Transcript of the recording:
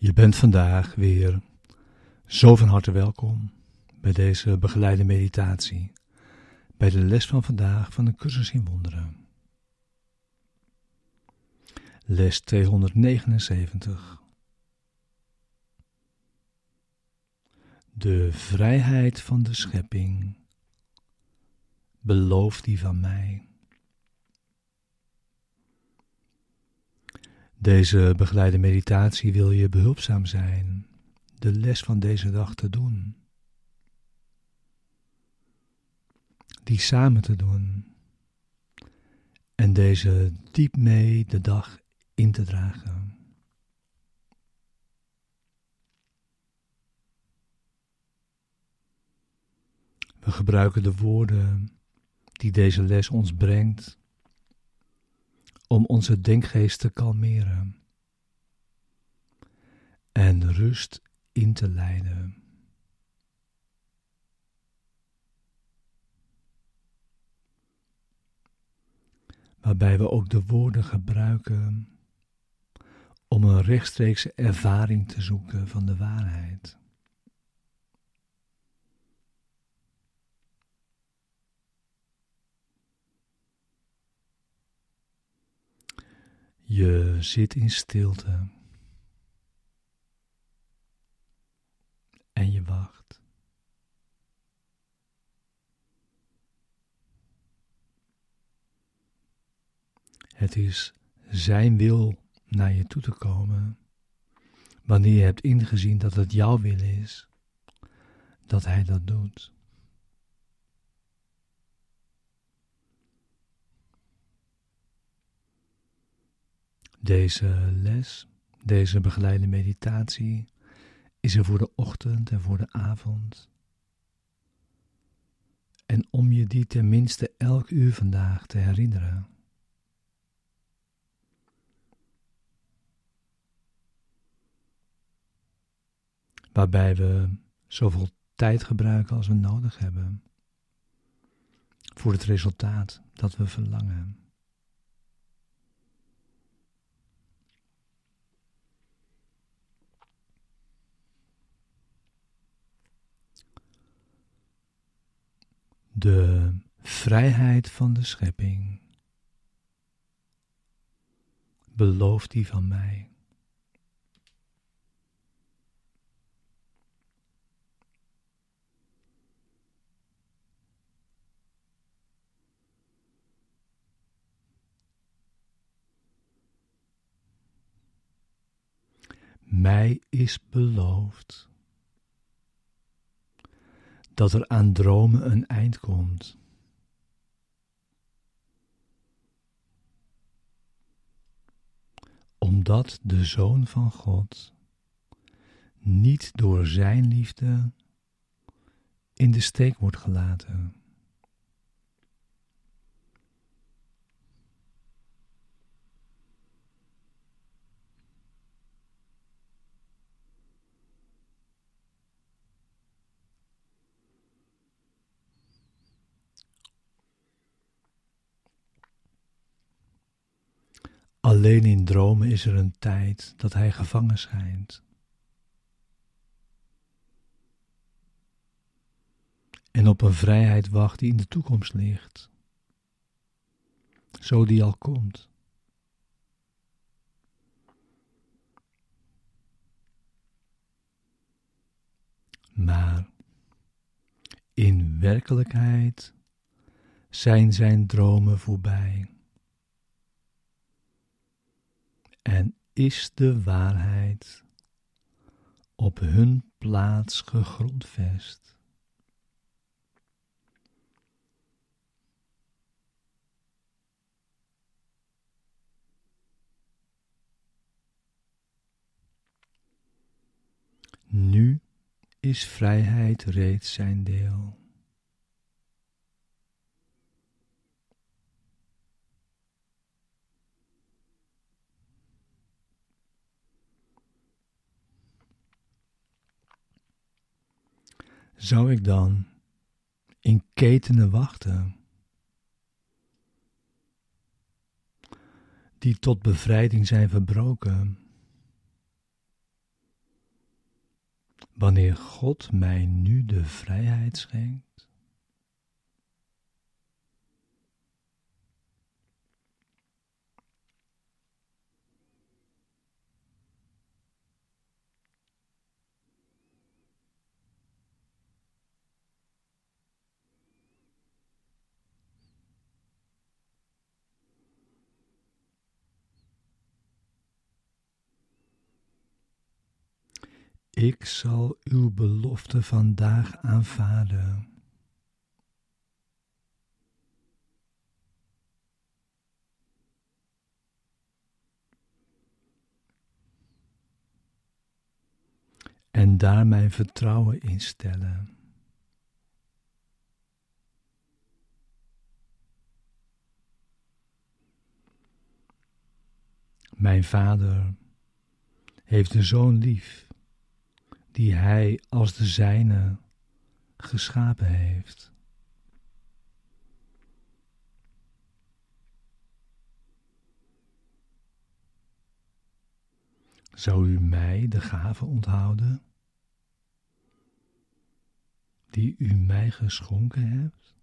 Je bent vandaag weer zo van harte welkom bij deze begeleide meditatie, bij de les van vandaag van de cursus in wonderen. Les 279. De vrijheid van de schepping, beloof die van mij. Deze begeleide meditatie wil je behulpzaam zijn de les van deze dag te doen. Die samen te doen. En deze diep mee de dag in te dragen. We gebruiken de woorden die deze les ons brengt om onze denkgeest te kalmeren en rust in te leiden. Waarbij we ook de woorden gebruiken om een rechtstreekse ervaring te zoeken van de waarheid. Je zit in stilte. En je wacht. Het is Zijn wil naar je toe te komen, wanneer je hebt ingezien dat het jouw wil is, dat Hij dat doet. Deze les, deze begeleide meditatie, is er voor de ochtend en voor de avond. En om je die tenminste elk uur vandaag te herinneren. Waarbij we zoveel tijd gebruiken als we nodig hebben. Voor het resultaat dat we verlangen. De vrijheid van de schepping. Beloof die van mij. Mij is beloofd dat er aan dromen een eind komt. Omdat de Zoon van God niet door Zijn liefde in de steek wordt gelaten. Alleen in dromen is er een tijd dat hij gevangen schijnt. En op een vrijheid wacht die in de toekomst ligt. Zo die al komt. Maar in werkelijkheid zijn zijn dromen voorbij en is de waarheid op hun plaats gegrondvest. Nu is vrijheid reeds zijn deel. Zou ik dan in ketenen wachten, die tot bevrijding zijn verbroken, wanneer God mij nu de vrijheid schenkt? Ik zal uw belofte vandaag aanvaarden. En daar mijn vertrouwen in stellen. Mijn vader heeft een zoon lief die Hij als de zijne geschapen heeft. Zou u mij de gave onthouden die u mij geschonken hebt?